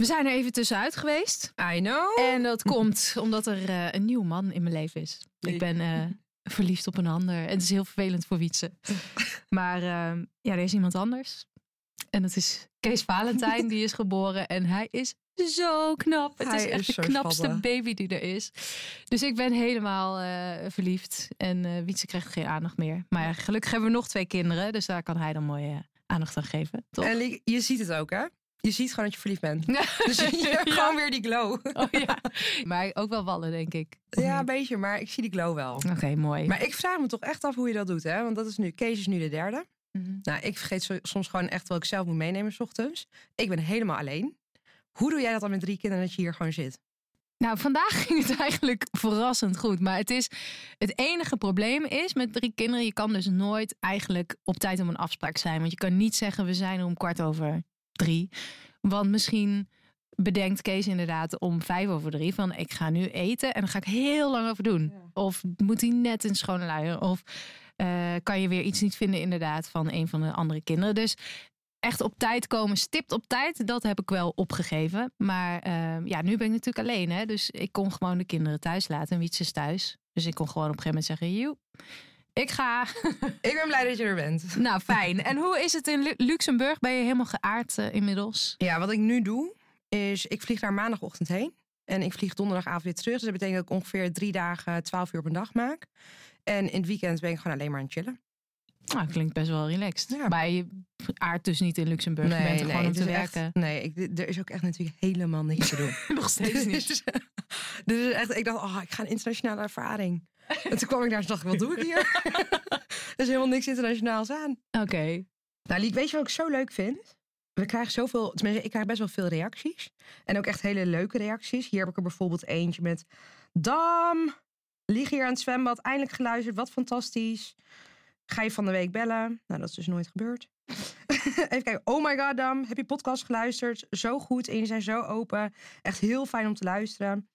We zijn er even tussenuit geweest. I know. En dat komt omdat er eh, een nieuw man in mijn leven is. Ik ben eh, verliefd op een ander. En het is heel vervelend voor Wietse. Maar eh, ja, er is iemand anders. En dat is Kees Valentijn. Die is geboren. En hij is zo knap. Het Hij is echt is de knapste baby die er is. Dus ik ben helemaal eh, verliefd. En eh Wietse krijgt geen aandacht meer. Maar ja, gelukkig hebben we nog twee kinderen. Dus daar kan hij dan mooi eh, aandacht aan geven. Toch? En je ziet het ook, hè? Je ziet gewoon dat je verliefd bent. Dus je hebt gewoon weer die glow. Oh, ja. Maar ook wel wallen, denk ik. Ja, een beetje, maar ik zie die glow wel. Oké, mooi. Maar ik vraag me toch echt af hoe je dat doet, hè? Want dat is nu, Kees is nu de derde. Mhm. Nou, ik vergeet soms gewoon echt wat ik zelf moet meenemen 's ochtends. Ik ben helemaal alleen. Hoe doe jij dat dan met drie kinderen dat je hier gewoon zit? Nou, vandaag ging het eigenlijk verrassend goed. Maar het, is, het enige probleem is met drie kinderen... je kan dus nooit eigenlijk op tijd om een afspraak zijn. Want je kan niet zeggen, we zijn er om kwart over drie. Want misschien bedenkt Kees inderdaad om vijf over drie... van ik ga nu eten en dan ga ik heel lang over doen. Of moet hij net in schone luier? Of eh, kan je weer iets niet vinden inderdaad van een van de andere kinderen. Dus echt op tijd komen, stipt op tijd, dat heb ik wel opgegeven. Maar ehm, ja, nu ben ik natuurlijk alleen. Hè? Dus ik kon gewoon de kinderen thuis laten. En Wietse is thuis. Dus ik kon gewoon op een gegeven moment zeggen, joe, ik ga. Ik ben blij dat je er bent. nou, fijn. En hoe is het in Lu- Luxemburg? Ben je helemaal geaard eh, inmiddels? Ja, wat ik nu doe, is ik vlieg daar maandagochtend heen. En ik vlieg donderdagavond weer terug. Dus dat betekent dat ik ongeveer drie dagen, twaalf uur op een dag maak. En in het weekend ben ik gewoon alleen maar aan het chillen. Nou, klinkt best wel relaxed. Ja. Maar je aardt dus niet in Luxemburg. je bent er gewoon om het te is echt- werken. nee, ik, er is ook echt natuurlijk helemaal niks te doen. Nog steeds niet. Dus, dus echt, ik dacht, oh, ik ga een internationale ervaring. En toen kwam ik daar en dacht ik, wat doe ik hier? er is helemaal niks internationaals aan. Oké. Nou, Liek, weet je wat ik zo leuk vind? We krijgen zoveel, tenminste, ik krijg best wel veel reacties. En ook echt hele leuke reacties. Hier heb ik er bijvoorbeeld eentje met... Dam, lig hier aan het zwembad, eindelijk geluisterd, wat fantastisch. Ga je van de week bellen? Nou, dat is dus nooit gebeurd. Even kijken. Oh my god, Dam, heb je podcast geluisterd? Zo goed en je zijn zo open. Echt heel fijn om te luisteren.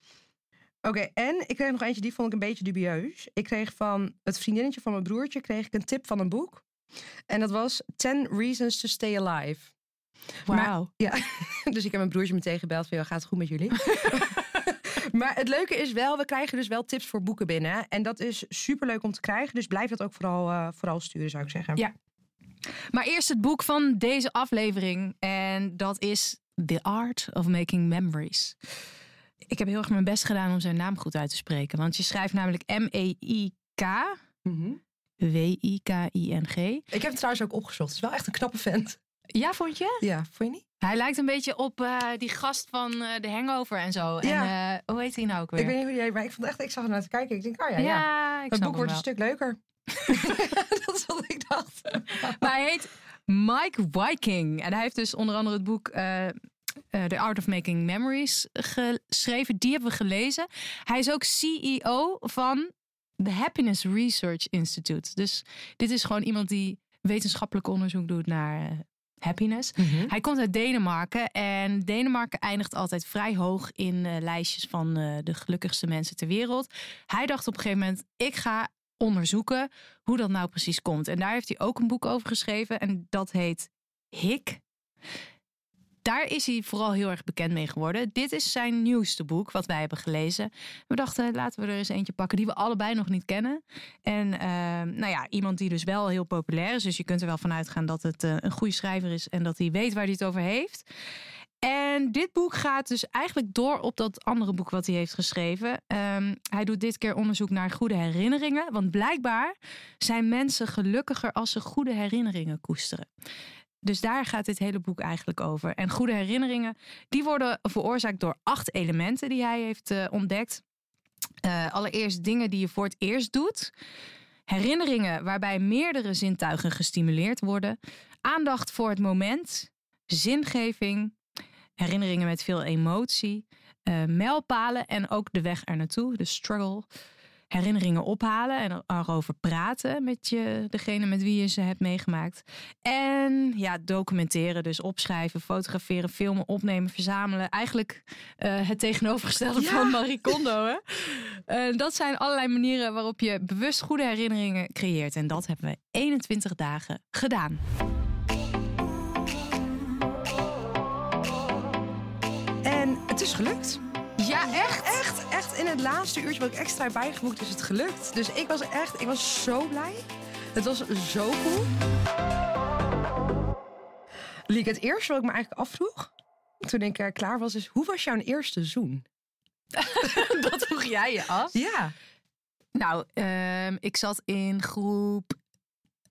Oké, en ik kreeg nog eentje, die vond ik een beetje dubieus. Ik kreeg van het vriendinnetje van mijn broertje kreeg ik een tip van een boek. En dat was 10 Reasons to Stay Alive. Wauw. Ja, dus ik heb mijn broertje meteen gebeld van, "Joh, gaat het goed met jullie? maar het leuke is wel, we krijgen dus wel tips voor boeken binnen. En dat is super leuk om te krijgen. Dus blijf dat ook vooral, eh, vooral sturen, zou ik zeggen. Ja. Maar eerst het boek van deze aflevering. En dat is The Art of Making Memories. Ik heb heel erg mijn best gedaan om zijn naam goed uit te spreken. Want je schrijft namelijk M-E-I-K. Mhm. W-I-K-I-N-G. Ik heb het trouwens ook opgezocht. Het is wel echt een knappe vent. Ja, vond je? Ja, vond je niet? Hij lijkt een beetje op eh, die gast van eh, de Hangover en zo. Ja. En eh, hoe heet hij nou ook weer? Ik weet niet hoe jij, maar ik vond echt, ik zag naar te kijken. Ik denk, oh ja, ja. het boek wordt een stuk leuker. dat is wat ik dacht. Maar hij heet Mike Viking. En hij heeft dus onder andere het boek eh, eh, The Art of Making Memories geschreven. Die hebben we gelezen. Hij is ook CEO van de Happiness Research Institute. Dus dit is gewoon iemand die wetenschappelijk onderzoek doet naar eh, happiness. Hij komt uit Denemarken en Denemarken eindigt altijd vrij hoog in eh, lijstjes van eh, de gelukkigste mensen ter wereld. Hij dacht op een gegeven moment, ik ga onderzoeken hoe dat nou precies komt. En daar heeft hij ook een boek over geschreven en dat heet Hik. Daar is hij vooral heel erg bekend mee geworden. Dit is zijn nieuwste boek, wat wij hebben gelezen. We dachten, laten we er eens eentje pakken die we allebei nog niet kennen. En eh, nou ja, iemand die dus wel heel populair is. Dus je kunt er wel van uitgaan dat het eh, een goede schrijver is en dat hij weet waar hij het over heeft. En dit boek gaat dus eigenlijk door op dat andere boek wat hij heeft geschreven. Ehm, hij doet dit keer onderzoek naar goede herinneringen. Want blijkbaar zijn mensen gelukkiger als ze goede herinneringen koesteren. Dus daar gaat dit hele boek eigenlijk over. En goede herinneringen, die worden veroorzaakt door acht elementen die hij heeft eh, ontdekt. Eh, allereerst dingen die je voor het eerst doet. Herinneringen waarbij meerdere zintuigen gestimuleerd worden. Aandacht voor het moment. Zingeving. Herinneringen met veel emotie. eh, mijlpalen en ook de weg er naartoe, de struggle. Herinneringen ophalen en erover praten met je, degene met wie je ze hebt meegemaakt. En ja, documenteren, dus opschrijven, fotograferen, filmen, opnemen, verzamelen. Eigenlijk eh, het tegenovergestelde Ja. van Marie Kondo. Hè? Eh, dat zijn allerlei manieren waarop je bewust goede herinneringen creëert. En dat hebben we 21 dagen gedaan. En het is gelukt. Ja, echt? Echt, echt in het laatste uurtje wat ik extra heb bijgeboekt is het gelukt. Dus ik was echt, ik was zo blij. Het was zo cool. Liek, het eerste wat ik me eigenlijk afvroeg toen ik er klaar was is, hoe was jouw eerste zoen? dat vroeg jij je af? Ja. Nou, ehm, ik zat in groep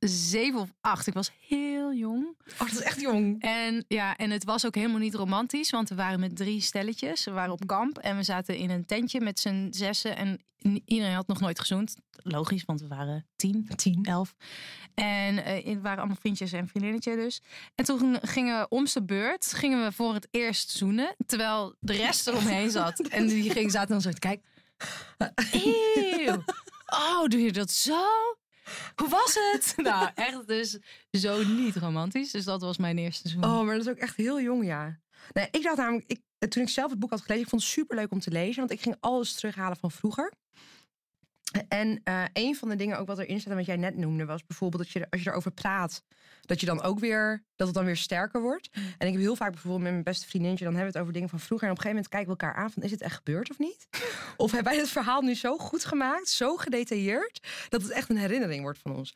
zeven of acht. Ik was heel jong. Oh, dat is echt jong. En ja, en het was ook helemaal niet romantisch, want we waren met drie stelletjes. We waren op kamp en we zaten in een tentje met z'n zessen. En iedereen had nog nooit gezoend. Logisch, want we waren tien, Tien. elf. En eh, het waren allemaal vriendjes en vriendinnetje dus. En toen gingen we om zijn beurt, gingen we voor het eerst zoenen. Terwijl de rest eromheen zat. En die ging, zaten dan zo te kijken. Eeuw. Oh, doe je dat zo? Hoe was het? Nou, echt dus zo niet romantisch. Dus dat was mijn eerste zoen. Oh, maar dat is ook echt heel jong, ja. Nee, ik dacht namelijk, ik, toen ik zelf het boek had gelezen, ik vond het super leuk om te lezen, want ik ging alles terughalen van vroeger. En eh, een van de dingen ook wat erin staat en wat jij net noemde, was bijvoorbeeld dat je als je erover praat, dat je dan ook weer, dat het dan weer sterker wordt. En ik heb heel vaak bijvoorbeeld met mijn beste vriendinnetje, dan hebben we het over dingen van vroeger. En op een gegeven moment kijken we elkaar aan van, is het echt gebeurd of niet? Of hebben wij het verhaal nu zo goed gemaakt, zo gedetailleerd, dat het echt een herinnering wordt van ons.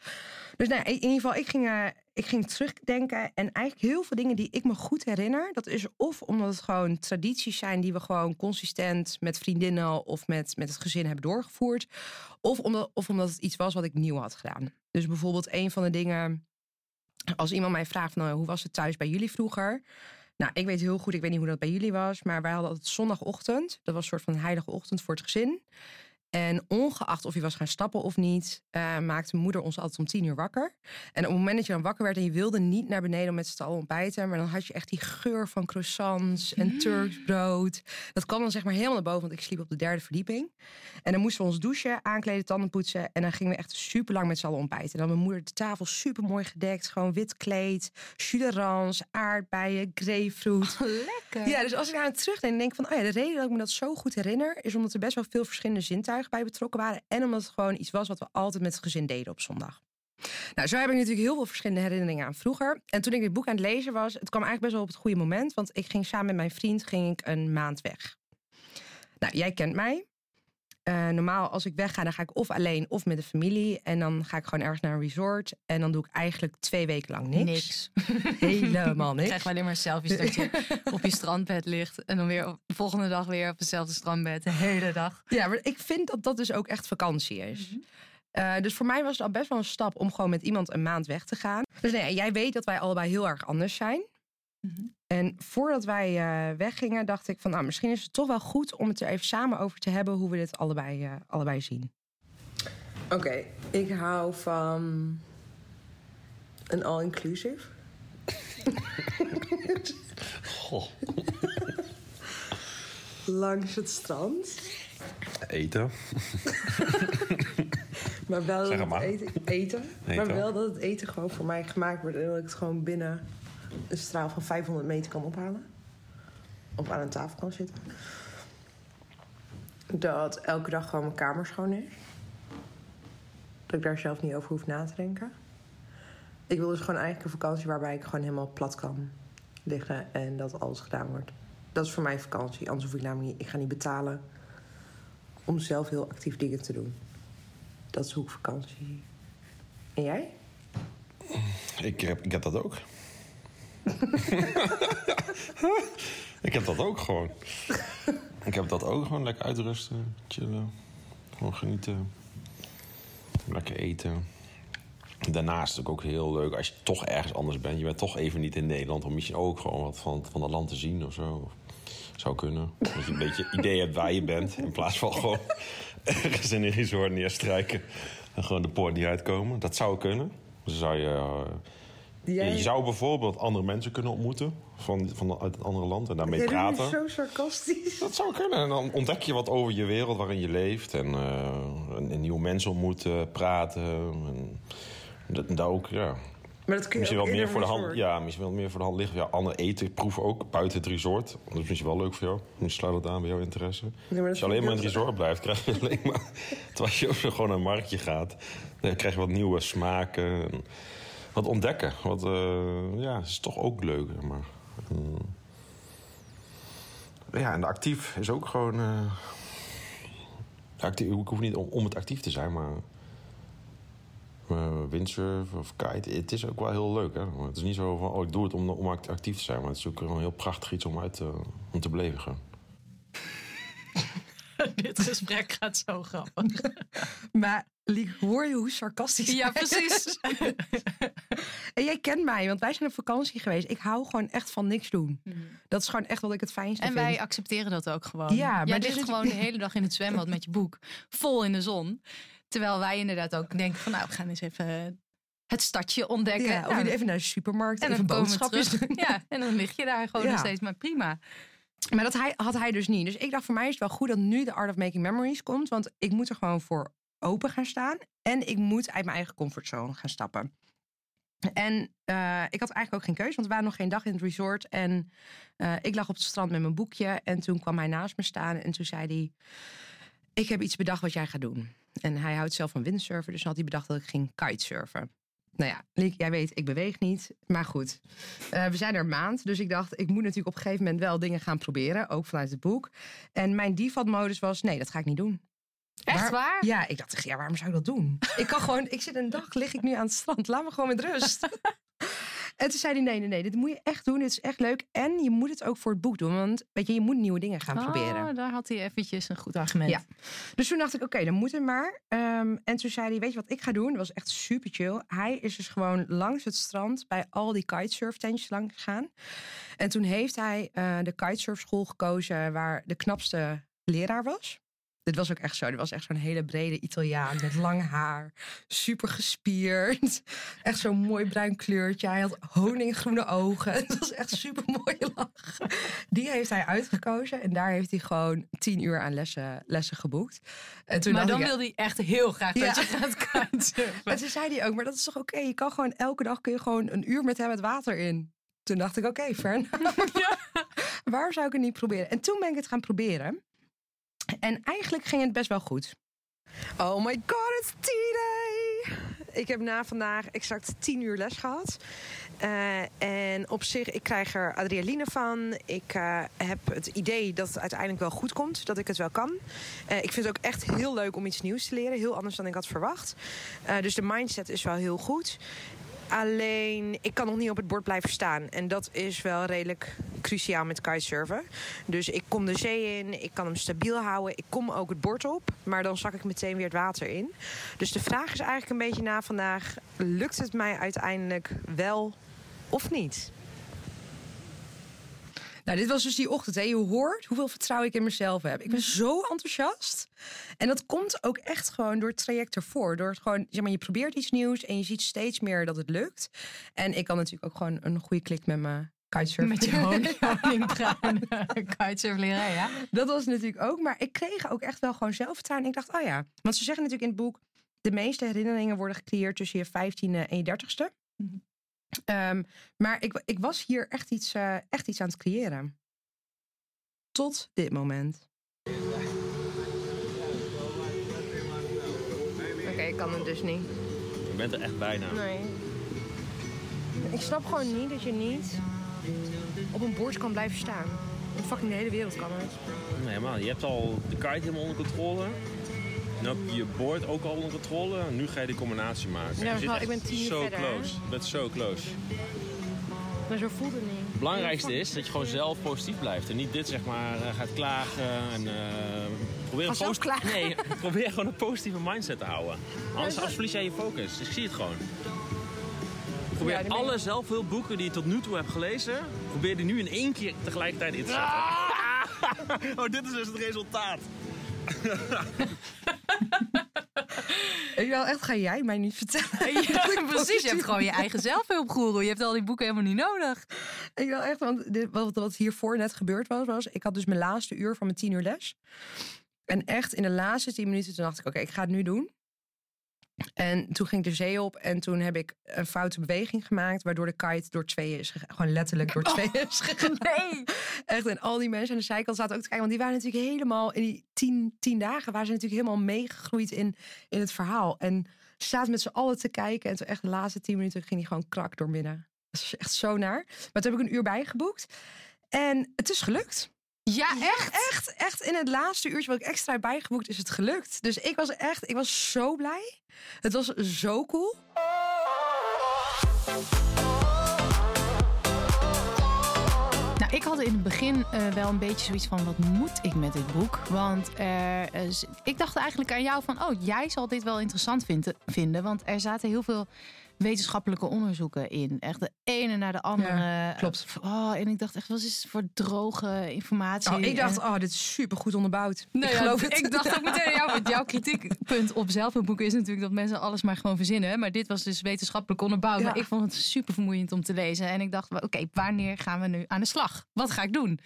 Dus nou, in ieder geval, ik ging, eh, ik ging terugdenken. En eigenlijk heel veel dingen die ik me goed herinner. Dat is of omdat het gewoon tradities zijn die we gewoon consistent met vriendinnen of met, met het gezin hebben doorgevoerd. Of omdat, of omdat het iets was wat ik nieuw had gedaan. Dus bijvoorbeeld een van de dingen. Als iemand mij vraagt, van, nou, hoe was het thuis bij jullie vroeger? Nou, ik weet heel goed, ik weet niet hoe dat bij jullie was. Maar wij hadden altijd zondagochtend. Dat was een soort van heilige ochtend voor het gezin. En ongeacht of je was gaan stappen of niet, eh, maakte moeder ons altijd om tien uur wakker. En op het moment dat je dan wakker werd en je wilde niet naar beneden om met z'n allen ontbijten, maar dan had je echt die geur van croissants en Turks brood. Dat kwam dan zeg maar helemaal naar boven, want ik sliep op de derde verdieping. En dan moesten we ons douchen, aankleden, tanden poetsen. En dan gingen we echt super lang met z'n allen ontbijten. En dan mijn moeder de tafel super mooi gedekt, gewoon wit kleed, jus aardbeien, grapefruit. Lekker. Ja, dus als ik aan terugdenk, denk ik van, oh ja, de reden dat ik me dat zo goed herinner, is omdat er best wel veel verschillende zintuigen bij betrokken waren. En omdat het gewoon iets was wat we altijd met het gezin deden op zondag. Nou, zo heb ik natuurlijk heel veel verschillende herinneringen aan vroeger. En toen ik dit boek aan het lezen was, het kwam eigenlijk best wel op het goede moment. Want ik ging samen met mijn vriend ging ik een maand weg. Nou, jij kent mij. Eh, normaal als ik wegga, dan ga ik of alleen of met de familie. En dan ga ik gewoon ergens naar een resort. En dan doe ik eigenlijk twee weken lang niks. Niks. Helemaal Ik niks. krijg alleen maar selfies dat je op je strandbed ligt. En dan weer op, de volgende dag weer op hetzelfde strandbed. De hele dag. Ja, maar ik vind dat dat dus ook echt vakantie is. Eh, dus voor mij was het al best wel een stap om gewoon met iemand een maand weg te gaan. Dus nee, jij weet dat wij allebei heel erg anders zijn. Mhm. En voordat wij eh, weggingen, dacht ik van, nou, misschien is het toch wel goed om het er even samen over te hebben hoe we dit allebei, eh, allebei zien. Oké, ik hou van een all-inclusive. Goh. Langs het strand. Eten. Maar wel Zeg dat het eten, eten, maar wel dat het eten gewoon voor mij gemaakt wordt en dat ik het gewoon binnen een straal van 500 meter kan ophalen. Of aan een tafel kan zitten. Dat elke dag gewoon mijn kamer schoon is. Dat ik daar zelf niet over hoef na te denken. Ik wil dus gewoon eigenlijk een vakantie waarbij ik gewoon helemaal plat kan liggen en dat alles gedaan wordt. Dat is voor mij vakantie. Anders hoef ik namelijk niet. Ik ga niet betalen om zelf heel actief dingen te doen. Dat is hoe ik vakantie. En jij? Ik heb, ik heb dat ook. ik heb dat ook gewoon. Ik heb dat ook gewoon lekker uitrusten, chillen. Gewoon genieten. Lekker eten. Daarnaast is het ook heel leuk als je toch ergens anders bent. Je bent toch even niet in Nederland. Om misschien ook gewoon wat van, van het land te zien of zo. Zou kunnen. Dat je een beetje idee hebt waar je bent. In plaats van gewoon ergens in een resort neerstrijken. En gewoon de poort niet uitkomen. Dat zou kunnen. Dus zou je... Jij... je zou bijvoorbeeld andere mensen kunnen ontmoeten van, van uit een andere land en daarmee Jij doet nu praten. zo sarcastisch. Dat zou kunnen. En dan ontdek je wat over je wereld waarin je leeft. En, eh, en, en nieuwe mensen ontmoeten, praten. En dat, dat ook, ja. Maar dat kun je Misschien wel meer voor de hand. Ja, misschien wel meer voor de hand liggen. Ja, ander eten proeven ook buiten het resort. Dat is misschien wel leuk voor jou. Dan sluit het aan bij jouw interesse. maar dat Als je alleen maar in het resort blijft, krijg je alleen maar. Terwijl je ook gewoon naar een marktje gaat, dan krijg je wat nieuwe smaken. En wat ontdekken. Wat, eh, ja, is toch ook leuk. Maar, mm. Ja, en de actief is ook gewoon... eh, actief, ik hoef niet om, om het actief te zijn, maar... eh, windsurfen of kite, het is ook wel heel leuk. Hè? Maar het is niet zo van, oh, ik doe het om, om act- actief te zijn. Maar het is ook een heel prachtig iets om, uit, te- om te beleven. Dit gesprek gaat zo grappig. Maar hoor je hoe sarcastisch Ja, precies. En jij kent mij, want wij zijn op vakantie geweest. Ik hou gewoon echt van niks doen. Dat is gewoon echt wat ik het fijnste En vind. wij accepteren dat ook gewoon. Ja, maar Jij dit ligt is- gewoon de hele dag in het zwembad met je boek. Vol in de zon. Terwijl wij inderdaad ook denken van nou, we gaan eens even het stadje ontdekken. Ja, of even naar de supermarkt, en even doen. Ja, en dan lig je daar gewoon Ja. nog steeds maar prima. Maar dat hij, had hij dus niet. Dus ik dacht, voor mij is het wel goed dat nu de Art of Making Memories komt. Want ik moet er gewoon voor open gaan staan. En ik moet uit mijn eigen comfortzone gaan stappen. En eh, ik had eigenlijk ook geen keuze, want we waren nog geen dag in het resort. En eh, ik lag op het strand met mijn boekje. En toen kwam hij naast me staan en toen zei hij... Ik heb iets bedacht wat jij gaat doen. En hij houdt zelf van windsurfen, dus had hij bedacht dat ik ging kitesurfen. Nou ja, Liek, jij weet, ik beweeg niet. Maar goed, eh, we zijn er een maand. Dus ik dacht, ik moet natuurlijk op een gegeven moment wel dingen gaan proberen. Ook vanuit het boek. En mijn default-modus was, nee, dat ga ik niet doen. Echt waar? Ja, ik dacht, ja, waarom zou ik dat doen? ik kan gewoon, ik zit een dag, lig ik nu aan het strand. Laat me gewoon met rust. en toen zei hij, nee, nee, nee, dit moet je echt doen. Dit is echt leuk. En je moet het ook voor het boek doen. Want weet je, je moet nieuwe dingen gaan proberen. Oh, daar had hij eventjes een goed argument. Ja. Dus toen dacht ik, oké, dan moet het maar. Ehm, en toen zei hij, weet je wat ik ga doen? Dat was echt super chill. Hij is dus gewoon langs het strand bij al die kitesurftentjes langs gegaan. En toen heeft hij eh, de kitesurfschool gekozen waar de knapste leraar was. Dit was ook echt zo. Dit was echt zo'n hele brede Italiaan met lang haar. Super gespierd. Echt zo'n mooi bruin kleurtje. Hij had honinggroene ogen. Het was echt super mooie lach. Die heeft hij uitgekozen. En daar heeft hij gewoon tien uur aan lessen, lessen geboekt. En toen Maar dacht dan ik, ja, wil hij echt heel graag dat Ja. je gaat kitesurfen. en toen zei hij ook, maar dat is toch oké? Je kan gewoon elke dag kun je gewoon een uur met hem het water in. Toen dacht ik, oké, fair enough. Waar zou ik het niet proberen? En toen ben ik het gaan proberen. En eigenlijk ging het best wel goed. Oh my god, it's T-Day! Ik heb na vandaag exact tien uur les gehad. Eh, en op zich, ik krijg er adrenaline van. Ik eh, heb het idee dat het uiteindelijk wel goed komt. Dat ik het wel kan. Eh, ik vind het ook echt heel leuk om iets nieuws te leren. Heel anders dan ik had verwacht. Dus de mindset is wel heel goed. Alleen, ik kan nog niet op het bord blijven staan. En dat is wel redelijk cruciaal met kitesurfen. Dus ik kom de zee in, ik kan hem stabiel houden. Ik kom ook het bord op, maar dan zak ik meteen weer het water in. Dus de vraag is eigenlijk een beetje na vandaag... lukt het mij uiteindelijk wel of niet? Nou, dit was dus die ochtend. Hè. Je hoort hoeveel vertrouwen ik in mezelf heb. Ik ben zo enthousiast. En dat komt ook echt gewoon door het traject ervoor. Door het gewoon, zeg maar, je probeert iets nieuws en je ziet steeds meer dat het lukt. En ik kan natuurlijk ook gewoon een goede klik met mijn kitesurfen. Met je honing- honingbruin kitesurfleraar, ja. Dat was natuurlijk ook. Maar ik kreeg ook echt wel gewoon zelfvertrouwen. En ik dacht, oh ja. Want ze zeggen natuurlijk in het boek... de meeste herinneringen worden gecreëerd tussen je 15e en je 30ste. Mhm. Ehm, maar ik, ik was hier echt iets, eh, echt iets aan het creëren. Tot dit moment. Oké, ik kan het dus niet. Je bent er echt bijna. Nee. Ik snap gewoon niet dat je niet op een bord kan blijven staan. In fucking de hele wereld kan het. Nee, man, je hebt al de kite helemaal onder controle. Nu heb je je board ook al onder controle. Nu ga je die combinatie maken. Ja, ik ben tien zo verder, hè? close. Je bent zo close. Maar zo voelt het niet. Het belangrijkste is dat je gewoon zelf positief blijft. En niet dit zeg maar eh, gaat klagen. En, eh, probeer, een klagen. nee, probeer gewoon een positieve mindset te houden. Anders, anders verlies jij je focus. Ik zie het gewoon. Probeer Ja, alle zelfhulpboeken die je tot nu toe hebt gelezen... probeer die nu in één keer tegelijkertijd in te zetten. Ah! oh, dit is dus het resultaat. Ik echt, ga jij mij niet vertellen? Ja, precies. Je hebt gewoon je eigen zelfhulpgoeroe. Je hebt al die boeken helemaal niet nodig. Ik wil echt, want dit, wat, wat hiervoor net gebeurd was, was... Ik had dus mijn laatste uur van mijn tien uur les. En echt in de laatste tien minuten toen dacht ik, oké, ik ga het nu doen. En toen ging ik de zee op en toen heb ik een foute beweging gemaakt... waardoor de kite door tweeën is gegaan. Gewoon letterlijk door tweeën is gegaan. Nee. Echt, en al die mensen aan de zijkant zaten ook te kijken. Want die waren natuurlijk helemaal, in die tien, tien dagen... waren ze natuurlijk helemaal meegegroeid in, in het verhaal. En ze zaten met z'n allen te kijken. En toen echt de laatste tien minuten ging die gewoon krak door midden. Dat is echt zo naar. Maar toen heb ik een uur bijgeboekt. En het is gelukt. Ja, echt? Echt, echt in het laatste uurtje wat ik extra heb bijgeboekt is het gelukt. Dus ik was echt, ik was zo blij. Het was zo cool. Nou, ik had in het begin eh, wel een beetje zoiets van: wat moet ik met dit boek? Want er is- ik dacht eigenlijk aan jou van: oh, jij zal dit wel interessant vinden, vinden. Want er zaten heel veel wetenschappelijke onderzoeken in. Echt de ene naar de andere. Ja, klopt. Oh, en ik dacht echt: wat is het voor droge informatie? Oh, ik dacht, En- oh, dit is super goed onderbouwd. Nee, ik ja, geloof het. Ik dacht ook meteen jou, jouw kritiekpunt op zelfboeken is natuurlijk dat mensen alles maar gewoon verzinnen. Maar dit was dus wetenschappelijk onderbouwd. Ja. Maar ik vond het super vermoeiend om te lezen. En ik dacht, oké, wanneer gaan we nu aan de slag? Wat ga ik doen?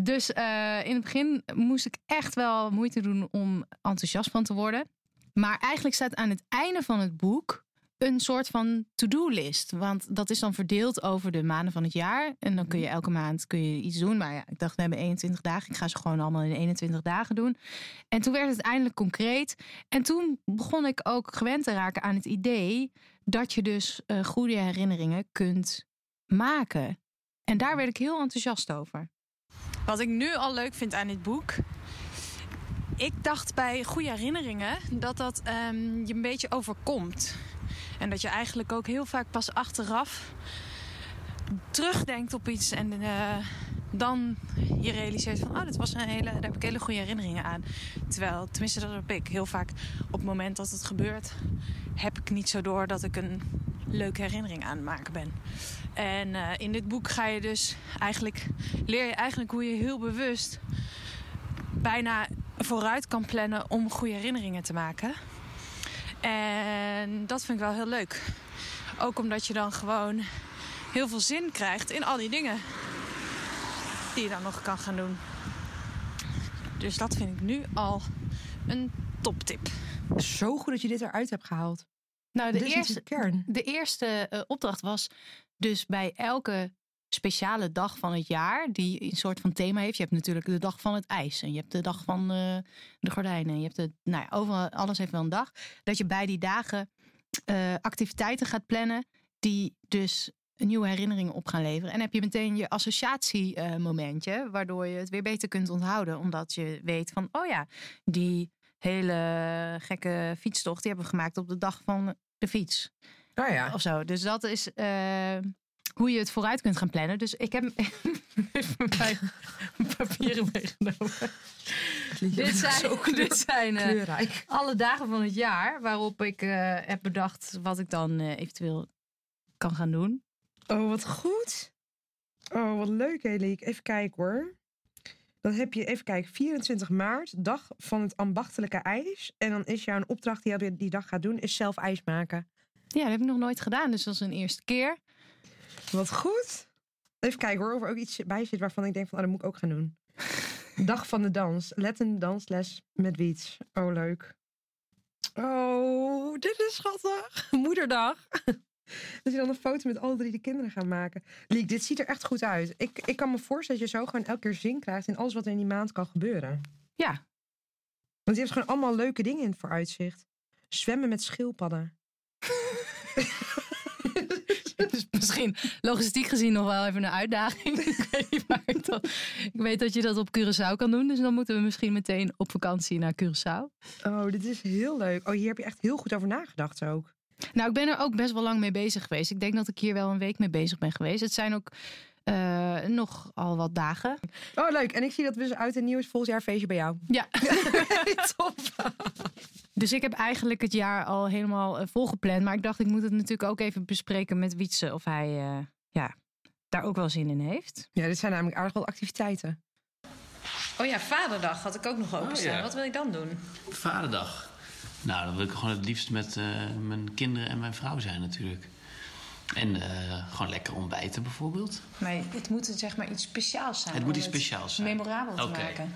Dus eh, in het begin moest ik echt wel moeite doen om enthousiast van te worden. Maar eigenlijk staat aan het einde van het boek een soort van to-do-list. Want dat is dan verdeeld over de maanden van het jaar. En dan kun je elke maand kun je iets doen. Maar ja, ik dacht, we hebben 21 dagen. Ik ga ze gewoon allemaal in 21 dagen doen. En toen werd het eindelijk concreet. En toen begon ik ook gewend te raken aan het idee... dat je dus eh, goede herinneringen kunt maken. En daar werd ik heel enthousiast over. Wat ik nu al leuk vind aan dit boek. Ik dacht bij goede herinneringen dat dat ehm, je een beetje overkomt. En dat je eigenlijk ook heel vaak pas achteraf terugdenkt op iets en eh, dan je realiseert van, oh, dit was een hele, daar heb ik hele goede herinneringen aan. Terwijl, tenminste, dat heb ik heel vaak op het moment dat het gebeurt, heb ik niet zo door dat ik een leuke herinnering aan het maken ben. En eh, in dit boek ga je dus eigenlijk, leer je eigenlijk hoe je heel bewust bijna vooruit kan plannen om goede herinneringen te maken. En dat vind ik wel heel leuk. Ook omdat je dan gewoon heel veel zin krijgt in al die dingen die je dan nog kan gaan doen. Dus dat vind ik nu al een toptip. Zo goed dat je dit eruit hebt gehaald. Nou, de kern. De eerste eh, opdracht was dus bij elke speciale dag van het jaar die een soort van thema heeft. Je hebt natuurlijk de dag van het ijs en je hebt de dag van eh, de gordijnen. Je hebt de, nou ja, overal, alles heeft wel een dag. Dat je bij die dagen eh, activiteiten gaat plannen die dus nieuwe herinneringen op gaan leveren. En heb je meteen je associatiemomentje, waardoor je het weer beter kunt onthouden. Omdat je weet van, oh ja, die hele gekke fietstocht, die hebben we gemaakt op de dag van de fiets. Oh ja. Of zo. Dus dat is eh, hoe je het vooruit kunt gaan plannen. Dus ik heb even mijn papieren meegenomen. Dit zijn, dit zijn eh, alle dagen van het jaar waarop ik eh, heb bedacht wat ik dan eh, eventueel kan gaan doen. Oh, wat goed. Oh, wat leuk, Eliek. Even kijken hoor. Dan heb je, even kijken, 24 maart, dag van het ambachtelijke ijs. En dan is jouw opdracht die je die dag gaat doen, is zelf ijs maken. Ja, dat heb ik nog nooit gedaan, dus dat is een eerste keer. Wat goed. Even kijken hoor, of er ook iets bij zit waarvan ik denk van, oh, dat moet ik ook gaan doen. Dag van de dans. Letten dansles met Wiets. Oh, leuk. Oh, dit is schattig. Moederdag. Dat je dan een foto met alle drie de kinderen gaan maken. Liek, dit ziet er echt goed uit. Ik, ik kan me voorstellen dat je zo gewoon elke keer zin krijgt in alles wat er in die maand kan gebeuren. Ja, Want je hebt gewoon allemaal leuke dingen in het vooruitzicht. Zwemmen met schildpadden. misschien logistiek gezien nog wel even een uitdaging. ik, weet niet waar ik, dat, ik weet dat je dat op Curaçao kan doen, dus dan moeten we misschien meteen op vakantie naar Curaçao. Oh, dit is heel leuk. Oh, hier heb je echt heel goed over nagedacht ook. Nou, ik ben er ook best wel lang mee bezig geweest. Ik denk dat ik hier wel een week mee bezig ben geweest. Het zijn ook eh, nog al wat dagen. Oh, leuk. En ik zie dat we dus uit en nieuw is volgend jaar feestje bij jou. Ja. Top. Dus ik heb eigenlijk het jaar al helemaal eh, volgepland. Maar ik dacht, ik moet het natuurlijk ook even bespreken met Wietse of hij eh, ja, daar ook wel zin in heeft. Ja, dit zijn namelijk aardig wat activiteiten. Oh ja, Vaderdag had ik ook nog openstaan. Oh ja. Wat wil ik dan doen? Vaderdag. Nou, dan wil ik gewoon het liefst met eh, mijn kinderen en mijn vrouw zijn natuurlijk. En eh, gewoon lekker ontbijten bijvoorbeeld. Maar het moet zeg maar iets speciaals zijn. Het moet iets speciaals zijn. Memorabel te Oké. maken.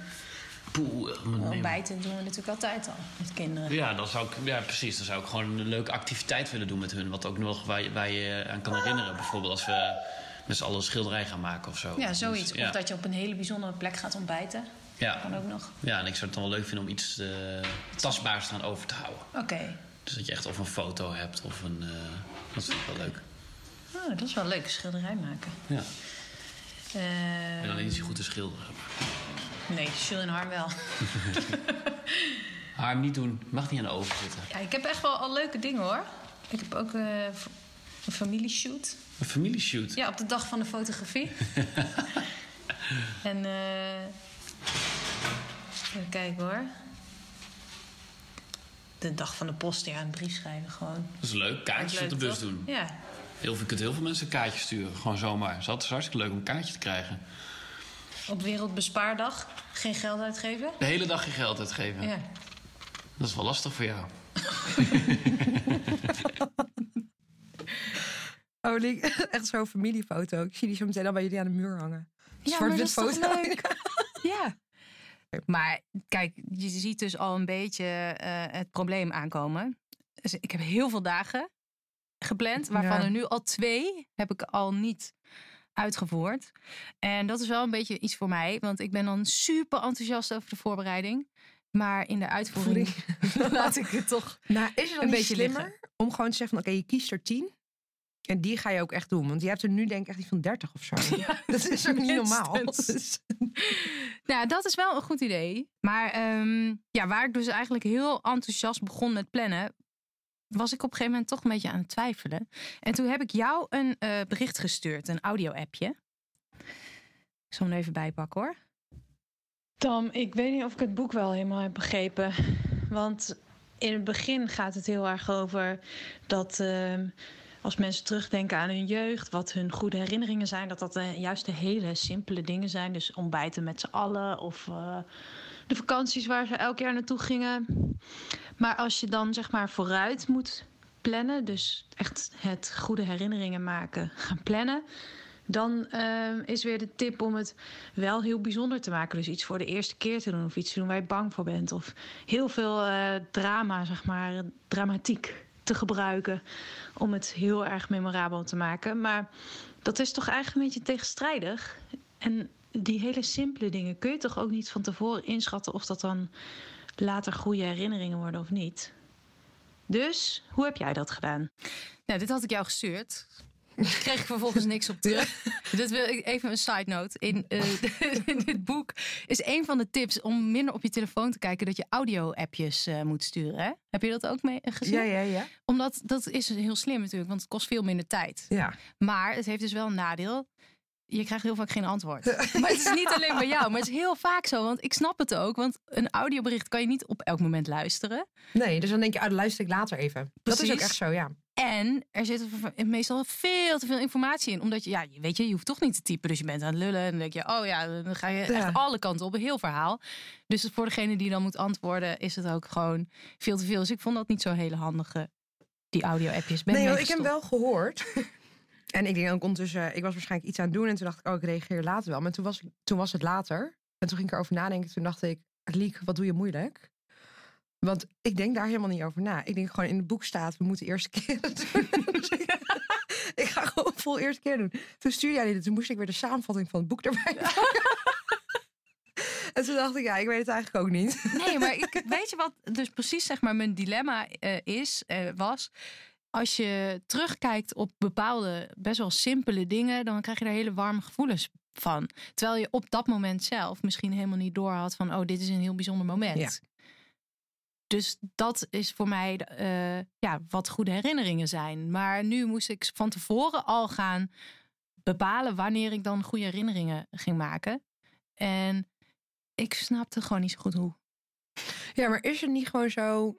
Poeh, eh, Ontbijten doen we natuurlijk altijd al met kinderen. Ja, dan zou ik, ja, precies. Dan zou ik gewoon een leuke activiteit willen doen met hun. Wat ook nog waar je, waar je aan kan herinneren. Bijvoorbeeld als we met z'n allen een schilderij gaan maken of zo. Ja, zoiets. Dus, ja. Of dat je op een hele bijzondere plek gaat ontbijten. ja. Kan ook nog. ja, en ik zou het dan wel leuk vinden om iets eh, tastbaars eraan over te houden. Oké. Dus dat je echt of een foto hebt of een... dat vind ik wel leuk. Oh, dat is wel leuk, schilderij maken. Ja. En dan is hij goed te schilderen. nee, Jules en Harm wel. Haar niet doen. Mag niet aan de oven zitten. Ja, ik heb echt wel al leuke dingen hoor. Ik heb ook eh, een familieshoot. Een familieshoot. Ja, op de dag van de fotografie. en eh even kijken hoor. De dag van de post, ja, een brief schrijven gewoon. Dat is leuk. Kaartjes op de bus toch? doen. Ja. Heel, je kunt heel veel mensen een kaartje sturen. Gewoon zomaar. Het is altijd hartstikke leuk om een kaartje te krijgen. Op Wereldbespaardag geen geld uitgeven. De hele dag je geld uitgeven. Ja. Dat is wel lastig voor jou. Oh, Liek, echt zo'n familiefoto. Ik zie die zo meteen al bij jullie aan de muur hangen. Ja, maar dat is toch foto. leuk? Ja. Maar kijk, je ziet dus al een beetje eh, het probleem aankomen. Dus ik heb heel veel dagen gepland, waarvan Ja. er nu al twee heb ik al niet uitgevoerd. En dat is wel een beetje iets voor mij, want ik ben dan super enthousiast over de voorbereiding. Maar in de uitvoering laat ik het toch. Nou, is het dan Een beetje slimmer liggen. om gewoon te zeggen van... oké, je kiest er tien. En die ga je ook echt doen. Want je hebt er nu denk ik echt iets van 30 of zo. dat is ook niet normaal. Dus- Nou, dat is wel een goed idee. Maar ehm, ja, waar ik dus eigenlijk heel enthousiast begon met plannen, was ik op een gegeven moment toch een beetje aan het twijfelen. En toen heb ik jou een eh, bericht gestuurd, een audio-appje. Ik zal hem even bijpakken hoor. Tam, ik weet niet of ik het boek wel helemaal heb begrepen. Want in het begin gaat het heel erg over dat ehm, als mensen terugdenken aan hun jeugd, wat hun goede herinneringen zijn, dat dat eh, juist de hele simpele dingen zijn. Dus ontbijten met z'n allen of eh, de vakanties waar ze elk jaar naartoe gingen. Maar als je dan zeg maar vooruit moet plannen, dus echt het goede herinneringen maken, gaan plannen. Dan ehm, is weer de tip om het wel heel bijzonder te maken. Dus iets voor de eerste keer te doen. Of iets te doen waar je bang voor bent. Of heel veel eh, drama, zeg maar, dramatiek te gebruiken. Om het heel erg memorabel te maken. Maar dat is toch eigenlijk een beetje tegenstrijdig. En die hele simpele dingen kun je toch ook niet van tevoren inschatten of dat dan later goede herinneringen worden of niet. Dus hoe heb jij dat gedaan? Nou, dit had ik jou gestuurd. Daar kreeg ik vervolgens niks op terug. Dit wil ik even een side note. In, eh, in dit boek is een van de tips om minder op je telefoon te kijken dat je audio-appjes eh, moet sturen. Hè? Heb je dat ook mee gezien? ja, ja, ja. Omdat dat is heel slim natuurlijk, want het kost veel minder tijd. Ja. Maar het heeft dus wel een nadeel. Je krijgt heel vaak geen antwoord. Maar het is niet alleen bij jou, maar het is heel vaak zo. Want ik snap het ook, want een audiobericht kan je niet op elk moment luisteren. Nee, dus dan denk je, ah, dan luister ik later even. Dat is ook Precies. echt zo, ja. En er zit meestal veel te veel informatie in. Omdat je, ja, je weet je, je hoeft toch niet te typen. Dus je bent aan het lullen. En dan denk je, oh ja, dan ga je Ja. echt alle kanten op. Een heel verhaal. Dus voor degene die dan moet antwoorden, is het ook gewoon veel te veel. Dus ik vond dat niet zo hele handige, die audio-appjes. Ben nee, ik heb wel gehoord. En ik denk ook ondertussen, ik was waarschijnlijk iets aan het doen. En toen dacht ik, oh, ik reageer later wel. Maar toen was, toen was het later. En toen ging ik erover nadenken. Toen dacht ik, Liek, wat doe je moeilijk? Want ik denk daar helemaal niet over na. Ik denk gewoon in het boek staat, we moeten eerste keer doen. Dus ik, ik ga gewoon vol eerste keer doen. Toen stuurde jij dit. Toen moest ik weer de samenvatting van het boek erbij. En toen dacht ik, ja, ik weet het eigenlijk ook niet. Nee, maar ik, weet je wat dus precies zeg maar mijn dilemma eh, is, eh, was? Als je terugkijkt op bepaalde best wel simpele dingen, dan krijg je daar hele warme gevoelens van. Terwijl je op dat moment zelf misschien helemaal niet door had van, oh, dit is een heel bijzonder moment. Ja. Dus dat is voor mij eh, ja, wat goede herinneringen zijn. Maar nu moest ik van tevoren al gaan bepalen wanneer ik dan goede herinneringen ging maken. En ik snapte gewoon niet zo goed hoe. Ja, maar is het niet gewoon zo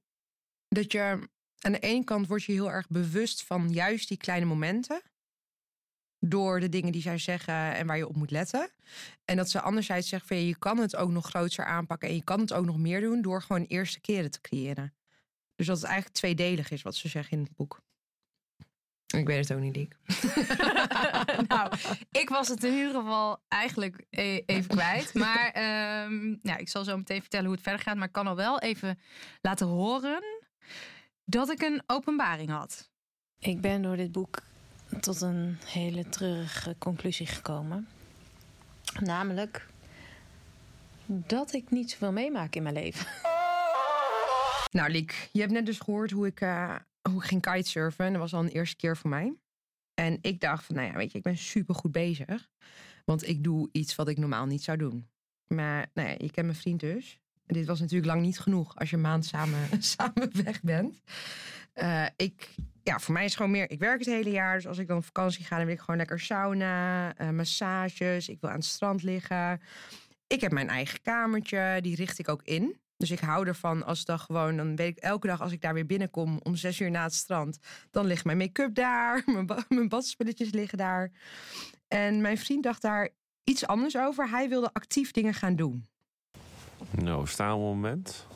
dat je aan de ene kant word je heel erg bewust van juist die kleine momenten. Door de dingen die zij zeggen en waar je op moet letten. En dat ze anderzijds zeggen van je kan het ook nog groter aanpakken en je kan het ook nog meer doen door gewoon eerste keren te creëren. Dus dat het eigenlijk tweedelig is wat ze zeggen in het boek. Ik weet het ook niet, Diek. nou, ik was het in ieder geval eigenlijk e- even kwijt. Maar ehm, nou, ik zal zo meteen vertellen hoe het verder gaat. Maar ik kan al wel even laten horen dat ik een openbaring had. Ik ben door dit boek tot een hele treurige conclusie gekomen. Namelijk dat ik niet zoveel meemaak in mijn leven. Nou, Liek, je hebt net dus gehoord hoe ik, eh, hoe ik ging kitesurfen. En dat was al een eerste keer voor mij. En ik dacht van, nou ja, weet je, ik ben super goed bezig. Want ik doe iets wat ik normaal niet zou doen. Maar nou ja, je kent mijn vriend dus. Dit was natuurlijk lang niet genoeg als je een maand samen, samen weg bent. Eh, ik, ja, voor mij is het gewoon meer, ik werk het hele jaar. Dus als ik dan op vakantie ga, dan wil ik gewoon lekker sauna, eh, massages. Ik wil aan het strand liggen. Ik heb mijn eigen kamertje, die richt ik ook in. Dus ik hou ervan als dan gewoon, dan weet ik elke dag als ik daar weer binnenkom om zes uur na het strand, dan ligt mijn make-up daar, mijn, ba- mijn badspulletjes liggen daar. En mijn vriend dacht daar iets anders over. Hij wilde actief dingen gaan doen. Nou, staan we een moment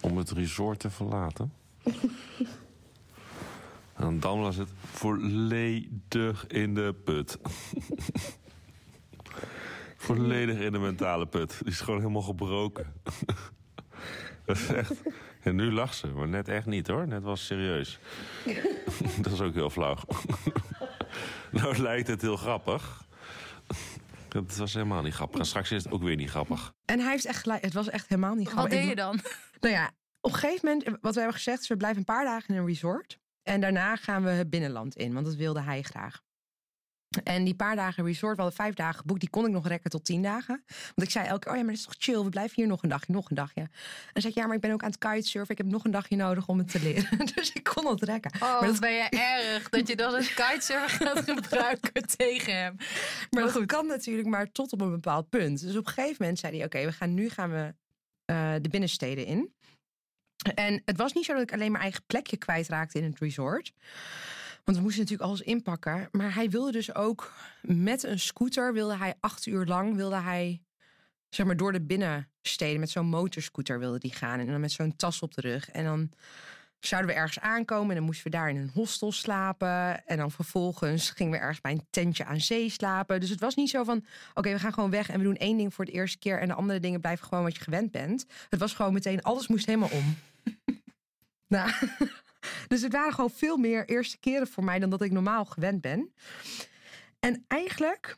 om het resort te verlaten. en dan was het volledig in de put. volledig in de mentale put. Die is gewoon helemaal gebroken. Dat is echt... En nu lacht ze, maar net echt niet hoor. Net was serieus. Dat is ook heel flauw. nou lijkt het heel grappig. Het was helemaal niet grappig. En straks is het ook weer niet grappig. En hij heeft echt gelijk, het was echt helemaal niet Wat grappig. deed je dan? Nou ja, op een gegeven moment, wat we hebben gezegd, is we blijven een paar dagen in een resort. En daarna gaan we het binnenland in, want dat wilde hij graag. En die paar dagen resort, we hadden vijf dagen geboekt, die kon ik nog rekken tot tien dagen. Want ik zei elke keer, oh ja, maar dat is toch chill, we blijven hier nog een dagje, nog een dagje. En dan zei ik, ja, maar ik ben ook aan het kitesurfen, ik heb nog een dagje nodig om het te leren. Dus ik kon het rekken. Oh, maar dat, ben je erg dat je dan een kitesurfer gaat gebruiken tegen hem. maar dat kan natuurlijk maar tot op een bepaald punt. Dus op een gegeven moment zei hij, oké, we gaan nu gaan we eh, de binnensteden in. En het was niet zo dat ik alleen mijn eigen plekje kwijtraakte in het resort. Want we moesten natuurlijk alles inpakken. Maar hij wilde dus ook met een scooter, wilde hij acht uur lang, wilde hij zeg maar door de binnensteden met zo'n motorscooter wilde die gaan. En dan met zo'n tas op de rug. En dan zouden we ergens aankomen en dan moesten we daar in een hostel slapen. En dan vervolgens gingen we ergens bij een tentje aan zee slapen. Dus het was niet zo van, oké, we gaan gewoon weg en we doen één ding voor het eerste keer. En de andere dingen blijven gewoon wat je gewend bent. Het was gewoon meteen, alles moest helemaal om. nou, dus het waren gewoon veel meer eerste keren voor mij dan dat ik normaal gewend ben. En eigenlijk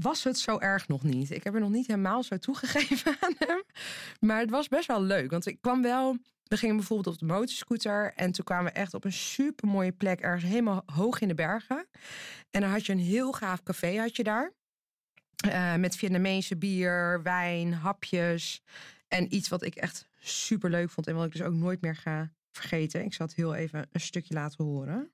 was het zo erg nog niet. Ik heb er nog niet helemaal zo toegegeven aan hem. Maar het was best wel leuk. Want ik kwam wel. We gingen bijvoorbeeld op de motorscooter. En toen kwamen we echt op een super mooie plek. Ergens helemaal hoog in de bergen. En dan had je een heel gaaf café had je daar. Eh, met Vietnamese bier, wijn, hapjes. En iets wat ik echt super leuk vond. En wat ik dus ook nooit meer ga vergeten. Ik zal het heel even een stukje laten horen.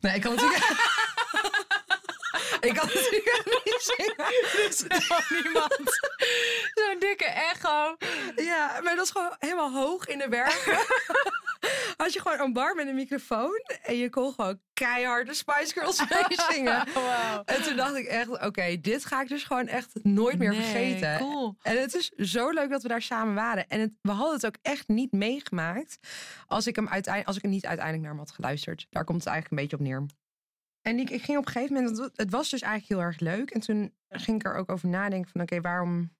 Nee, ik kan natuurlijk... ik kan natuurlijk. Dus niemand. Zo'n dikke echo. Ja, maar dat is gewoon helemaal hoog in de bergen. Had je gewoon een bar met een microfoon en je kon gewoon keihard de Spice Girls meezingen. Wow. En toen dacht ik echt, oké, dit ga ik dus gewoon echt nooit meer Nee, vergeten. cool. En het is zo leuk dat we daar samen waren. En het, we hadden het ook echt niet meegemaakt als ik hem uiteindelijk, als ik er niet uiteindelijk naar hem had geluisterd. Daar komt het eigenlijk een beetje op neer. En ik, ik ging op een gegeven moment, het was dus eigenlijk heel erg leuk. En toen ging ik er ook over nadenken van, oké, waarom,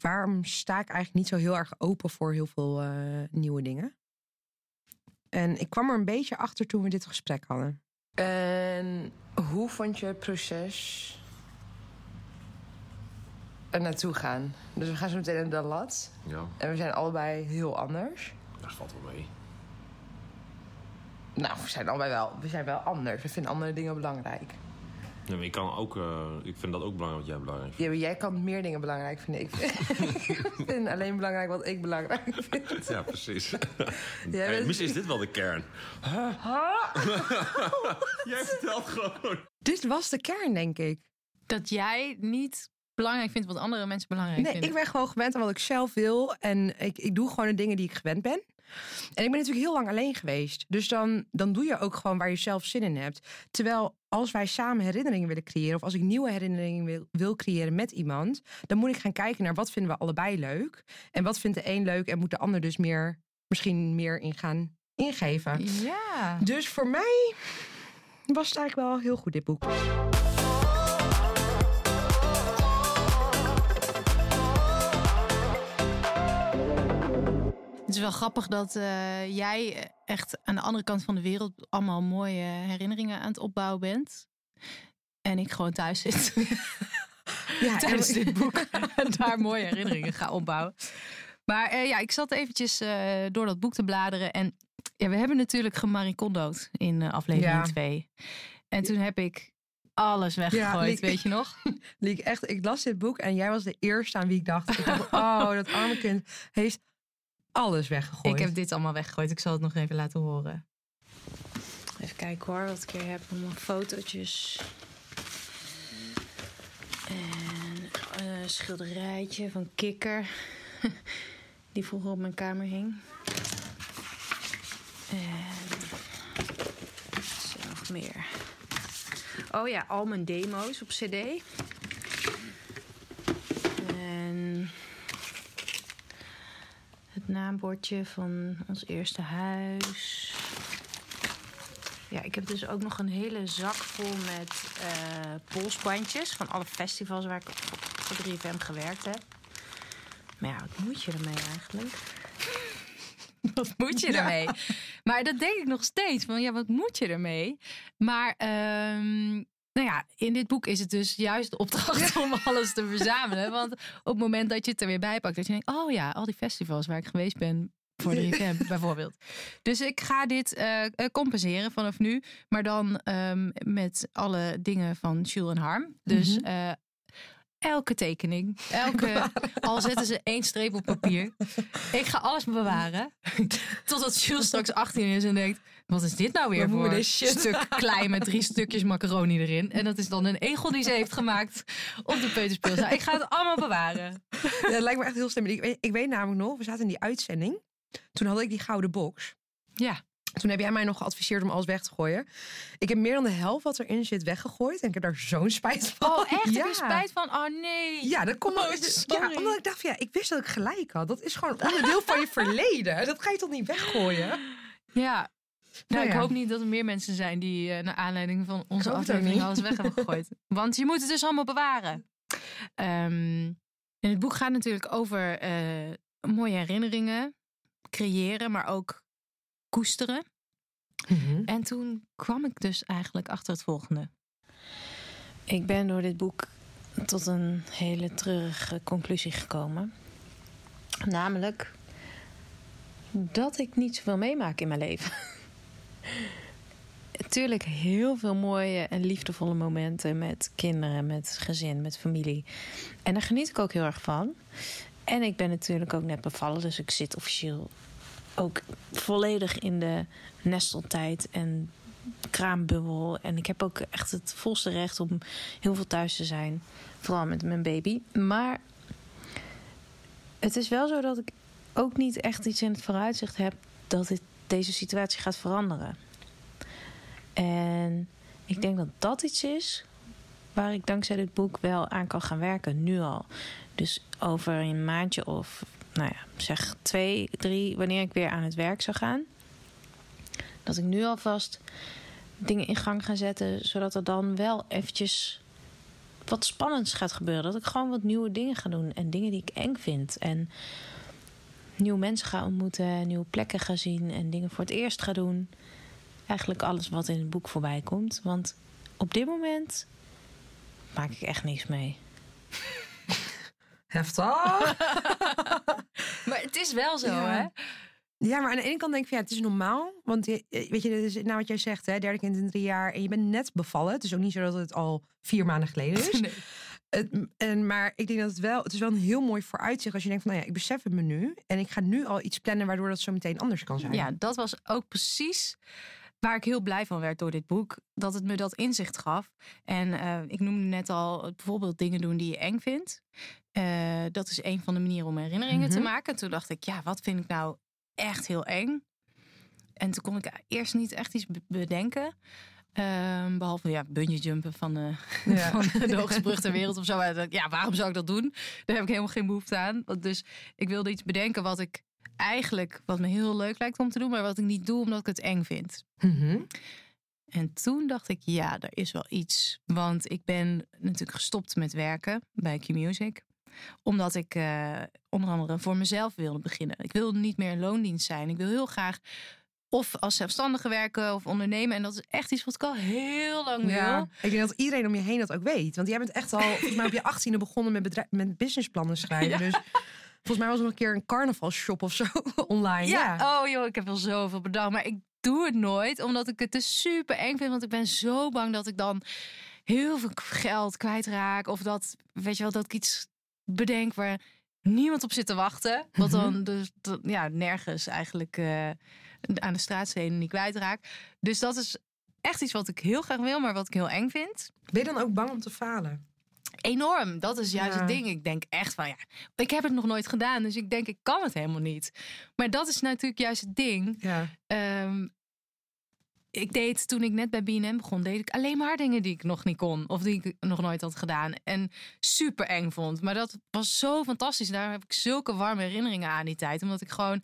waarom sta ik eigenlijk niet zo heel erg open voor heel veel eh, nieuwe dingen? En ik kwam er een beetje achter toen we dit gesprek hadden. En hoe vond je het proces er naartoe gaan? Dus we gaan zo meteen naar de lat. Ja, En we zijn allebei heel anders. dat valt wel mee. Nou, we zijn allebei wel, we zijn wel anders. We vinden andere dingen belangrijk. Ja, maar ik, kan ook, eh, ik vind dat ook belangrijk wat jij belangrijk vindt. Ja, maar jij kan meer dingen belangrijk vinden. Ik vind, ik vind alleen belangrijk wat ik belangrijk vind. Ja, precies. Jij Hey, bent- misschien is dit wel de kern. Jij vertelt gewoon. Dit was de kern, denk ik. Dat jij niet belangrijk vindt wat andere mensen belangrijk Nee, vinden. ik ben gewoon gewend aan wat ik zelf wil. En ik, ik doe gewoon de dingen die ik gewend ben. En ik ben natuurlijk heel lang alleen geweest. Dus dan, dan doe je ook gewoon waar je zelf zin in hebt. Terwijl als wij samen herinneringen willen creëren... of als ik nieuwe herinneringen wil, wil creëren met iemand... dan moet ik gaan kijken naar wat vinden we allebei leuk. En wat vindt de een leuk en moet de ander dus meer, misschien meer in gaan ingeven. Ja. Dus voor mij was het eigenlijk wel heel goed, dit boek. Is wel grappig dat eh, jij echt aan de andere kant van de wereld allemaal mooie herinneringen aan het opbouwen bent. En ik gewoon thuis zit Ja, tijdens en- dit boek en daar mooie herinneringen ga opbouwen. Maar eh, ja, ik zat eventjes eh, door dat boek te bladeren. En ja, we hebben natuurlijk gemaricondood in aflevering Ja. 2. En toen heb ik alles weggegooid, Liek. weet je nog? Liek, echt, ik las dit boek en jij was de eerste aan wie ik dacht. Ik dacht, oh, dat arme kind heeft alles weggegooid. Ik heb dit allemaal weggegooid. Ik zal het nog even laten horen. Even kijken hoor, wat ik hier heb. Allemaal fotootjes. En een schilderijtje van Kikker. Die vroeger op mijn kamer hing. En wat is er nog meer? Oh ja, al mijn demo's op cd. En het naambordje van ons eerste huis. Ja, ik heb dus ook nog een hele zak vol met eh, polsbandjes van alle festivals waar ik voor voor 3FM gewerkt heb. Maar ja, wat moet je ermee eigenlijk? Wat moet je ermee? Maar dat denk ik nog steeds. Van ja, wat moet je ermee? Maar ehm, nou ja, in dit boek is het dus juist de opdracht om alles te verzamelen. Want op het moment dat je het er weer bij pakt, dat je denkt: oh ja, al die festivals waar ik geweest ben. Voor 3FM bijvoorbeeld. Dus ik ga dit eh, eh, compenseren vanaf nu. Maar dan ehm, met alle dingen van Jules en Harm. Dus eh, elke tekening. Elke, al zetten ze één streep op papier. Ik ga alles bewaren. Totdat Jules straks 18 is en denkt... Wat is dit nou weer voor shit? stuk klei met drie stukjes macaroni erin? En dat is dan een egel die ze heeft gemaakt op de peuterspeelzaal. Ik ga het allemaal bewaren. Ja, dat lijkt me echt heel slim. Ik weet, ik weet namelijk nog, we zaten in die uitzending. Toen had ik die gouden box. Ja, Toen heb jij mij nog geadviseerd om alles weg te gooien. Ik heb meer dan de helft wat erin zit weggegooid. En ik heb daar zo'n spijt van. Oh, echt? Ja. Heb je spijt van? Oh, nee. Ja, dat komt Oh, ja, omdat ik dacht, van, ja, ik wist dat ik gelijk had. Dat is gewoon een onderdeel van je verleden. Dat ga je toch niet weggooien? Ja. Nou, Nou ik ja. hoop niet dat er meer mensen zijn die eh, naar aanleiding van onze aflevering alles weg hebben gegooid. Want je moet het dus allemaal bewaren. Ehm, en het boek gaat natuurlijk over eh, mooie herinneringen creëren, maar ook koesteren. En toen kwam ik dus eigenlijk achter het volgende. Ik ben door dit boek tot een hele treurige conclusie gekomen. Namelijk dat ik niet zoveel meemaak in mijn leven. Tuurlijk heel veel mooie en liefdevolle momenten met kinderen, met gezin, met familie. En daar geniet ik ook heel erg van. En ik ben natuurlijk ook net bevallen, dus ik zit officieel ook volledig in de nesteltijd en kraambubbel. En ik heb ook echt het volste recht om heel veel thuis te zijn. Vooral met mijn baby. Maar het is wel zo dat ik ook niet echt iets in het vooruitzicht heb dat dit, deze situatie gaat veranderen. En ik denk dat dat iets is waar ik dankzij dit boek wel aan kan gaan werken, nu al. Dus over een maandje of, nou ja, zeg twee, drie, wanneer ik weer aan het werk zou gaan. Dat ik nu alvast dingen in gang ga zetten, zodat er dan wel eventjes wat spannends gaat gebeuren. Dat ik gewoon wat nieuwe dingen ga doen en dingen die ik eng vind. En nieuwe mensen ga ontmoeten, nieuwe plekken ga zien en dingen voor het eerst ga doen. Eigenlijk alles wat in het boek voorbij komt. Want op dit moment maak ik echt niks mee. Heftig. Maar het is wel zo, Ja. hè? Ja, maar aan de ene kant denk ik van ja, het is normaal. Want je- weet je, dit is nou wat jij zegt, hè, derde kind in drie jaar. En je bent net bevallen. Het is ook niet zo dat het al vier maanden geleden is. Nee. Het, en, maar ik denk dat het wel, het is wel een heel mooi vooruitzicht als je denkt van nou ja, ik besef het me nu. En ik ga nu al iets plannen waardoor dat zo meteen anders kan zijn. Ja, dat was ook precies waar ik heel blij van werd door dit boek. Dat het me dat inzicht gaf. En eh, ik noemde net al bijvoorbeeld dingen doen die je eng vindt. Eh, dat is een van de manieren om herinneringen te Mhm. maken. Toen dacht ik, ja, wat vind ik nou echt heel eng? En toen kon ik eerst niet echt iets be- bedenken. Ehm, behalve ja, bungee jumpen van de, Ja. van de hoogste brug ter wereld of zo. Ja, waarom zou ik dat doen? Daar heb ik helemaal geen behoefte aan. Dus ik wilde iets bedenken wat ik eigenlijk, wat me heel leuk lijkt om te doen, maar wat ik niet doe omdat ik het eng vind. Mhm. En toen dacht ik, ja, er is wel iets. Want ik ben natuurlijk gestopt met werken bij Q-Music. Omdat ik eh, onder andere voor mezelf wilde beginnen. Ik wil niet meer in loondienst zijn. Ik wil heel graag of als zelfstandige werken of ondernemen. En dat is echt iets wat ik al heel lang wil. Ja, ik denk dat iedereen om je heen dat ook weet. Want jij bent echt al, volgens mij op je achttiende begonnen met, bedrijf, met businessplannen schrijven. Dus volgens mij was er nog een keer een carnavalshop of zo online. Ja, Ja, oh joh, ik heb wel zoveel bedacht. Maar ik doe het nooit, omdat ik het te super eng vind. Want ik ben zo bang dat ik dan heel veel geld kwijtraak. Of dat, weet je wel, dat ik iets bedenk waar niemand op zit te wachten. Wat dan dus ja, nergens eigenlijk eh, aan de straatstenen niet kwijtraak. Dus dat is echt iets wat ik heel graag wil, maar wat ik heel eng vind. Ben je dan ook bang om te falen? Enorm, dat is juist Ja. het ding. Ik denk echt van ja, ik heb het nog nooit gedaan, dus ik denk ik kan het helemaal niet. Maar dat is natuurlijk juist het ding. Ja. Ehm, ik deed toen ik net bij BNN begon, deed ik alleen maar dingen die ik nog niet kon of die ik nog nooit had gedaan en super eng vond. Maar dat was zo fantastisch. Daar heb ik zulke warme herinneringen aan die tijd, omdat ik gewoon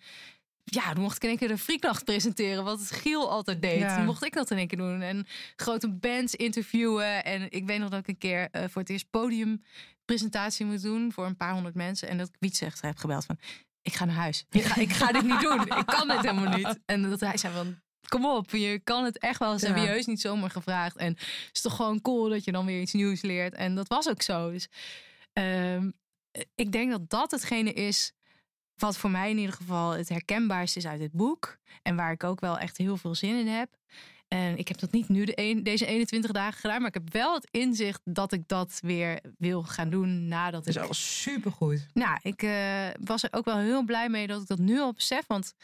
ja, dan mocht ik in één keer de Frieknacht presenteren, wat het Giel altijd deed. Ja. Toen mocht ik dat in één keer doen. En grote bands interviewen. En ik weet nog dat ik een keer eh, voor het eerst podiumpresentatie moet doen voor een paar honderd mensen. En dat ik Wiet zegt, heb gebeld van, ik ga naar huis. Ik ga, ik ga dit niet doen. Ik kan dit helemaal niet. En dat hij zei van, kom op, je kan het echt wel serieus niet zomaar gevraagd. En het is toch gewoon cool dat je dan weer iets nieuws leert. En dat was ook zo. Dus ehm, ik denk dat dat hetgene is wat voor mij in ieder geval het herkenbaarste is uit dit boek. En waar ik ook wel echt heel veel zin in heb. En ik heb dat niet nu de een, deze 21 dagen gedaan. Maar ik heb wel het inzicht dat ik dat weer wil gaan doen nadat Dat ik... is al supergoed. Nou, ik eh, was er ook wel heel blij mee dat ik dat nu al besef. Want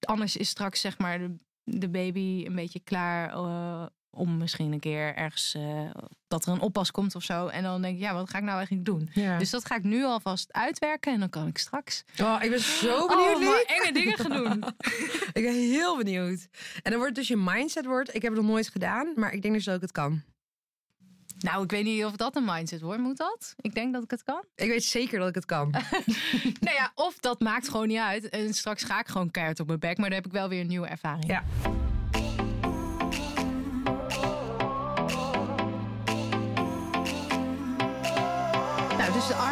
anders is straks zeg maar de, de baby een beetje klaar eh, om misschien een keer ergens eh, dat er een oppas komt of zo. En dan denk ik, ja, wat ga ik nou eigenlijk doen? Ja. Dus dat ga ik nu alvast uitwerken en dan kan ik straks oh, ik ben zo benieuwd, oh, maar Liek. enge dingen gaan doen. Ik ben heel benieuwd. En dan wordt dus je mindset wordt. Ik heb het nog nooit gedaan, maar ik denk dus dat ik het kan. nou, ik weet niet of dat een mindset wordt. Moet dat? Ik denk dat ik het kan. Ik weet zeker dat ik het kan. nou ja, of dat maakt gewoon niet uit. En straks ga ik gewoon keihard op mijn bek. Maar dan heb ik wel weer een nieuwe ervaring. Ja.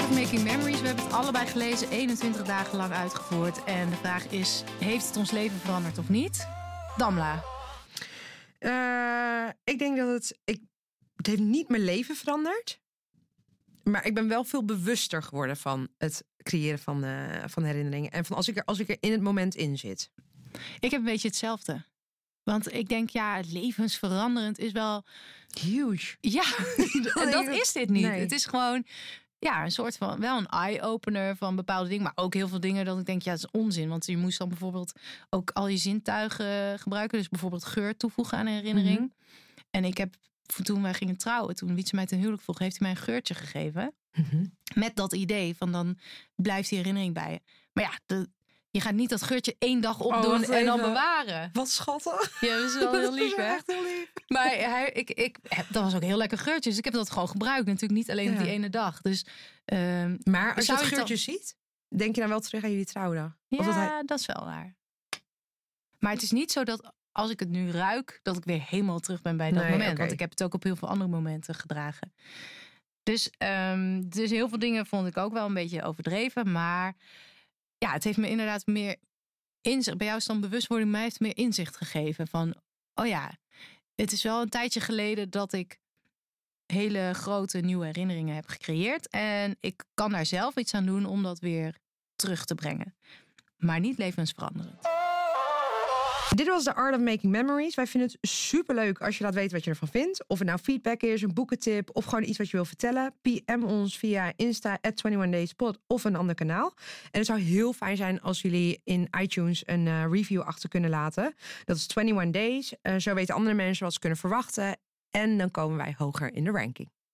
Of Making Memories. We hebben het allebei gelezen, 21 dagen lang uitgevoerd. En de vraag is, heeft het ons leven veranderd of niet? Damla. Eh, ik denk dat het. Ik, het heeft niet mijn leven veranderd. Maar ik ben wel veel bewuster geworden van het creëren van, eh, van herinneringen. En van als ik, er, als ik er in het moment in zit. Ik heb een beetje hetzelfde. Want ik denk, ja, levensveranderend is wel... Huge. Ja, en dat is dit niet. Nee. Het is gewoon ja, een soort van wel een eye-opener van bepaalde dingen. Maar ook heel veel dingen dat ik denk, ja, dat is onzin. Want je moest dan bijvoorbeeld ook al je zintuigen gebruiken. Dus bijvoorbeeld geur toevoegen aan een herinnering. Mhm. En ik heb toen wij gingen trouwen, toen Wietse mij ten huwelijk vroeg, heeft hij mij een geurtje gegeven. Mhm. Met dat idee van dan blijft die herinnering bij je. Maar ja, de, je gaat niet dat geurtje één dag opdoen Oh, en dan bewaren. Wat schattig. Ja, dat is wel heel lief, hè? echt heel lief. Maar hij, ik, ik, dat was ook een heel lekker geurtje. Dus ik heb dat gewoon gebruikt. Natuurlijk niet alleen op die ene dag. Dus ehm, Maar als je het je het geurtje ziet, denk je dan wel terug aan jullie trouwdag? ja, dat dat, is wel waar. Maar het is niet zo dat als ik het nu ruik, dat ik weer helemaal terug ben bij dat Nee, moment. Want ik heb het ook op heel veel andere momenten gedragen. Dus, ehm, dus heel veel dingen vond ik ook wel een beetje overdreven. Maar ja, het heeft me inderdaad meer inzicht. Bij jou is dan bewustwording, mij heeft meer inzicht gegeven. Van, oh ja, het is wel een tijdje geleden dat ik hele grote nieuwe herinneringen heb gecreëerd. En ik kan daar zelf iets aan doen om dat weer terug te brengen. Maar niet levensveranderend. Dit was The Art of Making Memories. Wij vinden het superleuk als je laat weten wat je ervan vindt. Of het nou feedback is, een boekentip of gewoon iets wat je wil vertellen. PM ons via Insta at 21dayspot of een ander kanaal. En het zou heel fijn zijn als jullie in iTunes een eh, review achter kunnen laten. Dat is 21 days. Eh, zo weten andere mensen wat ze kunnen verwachten. En dan komen wij hoger in de ranking.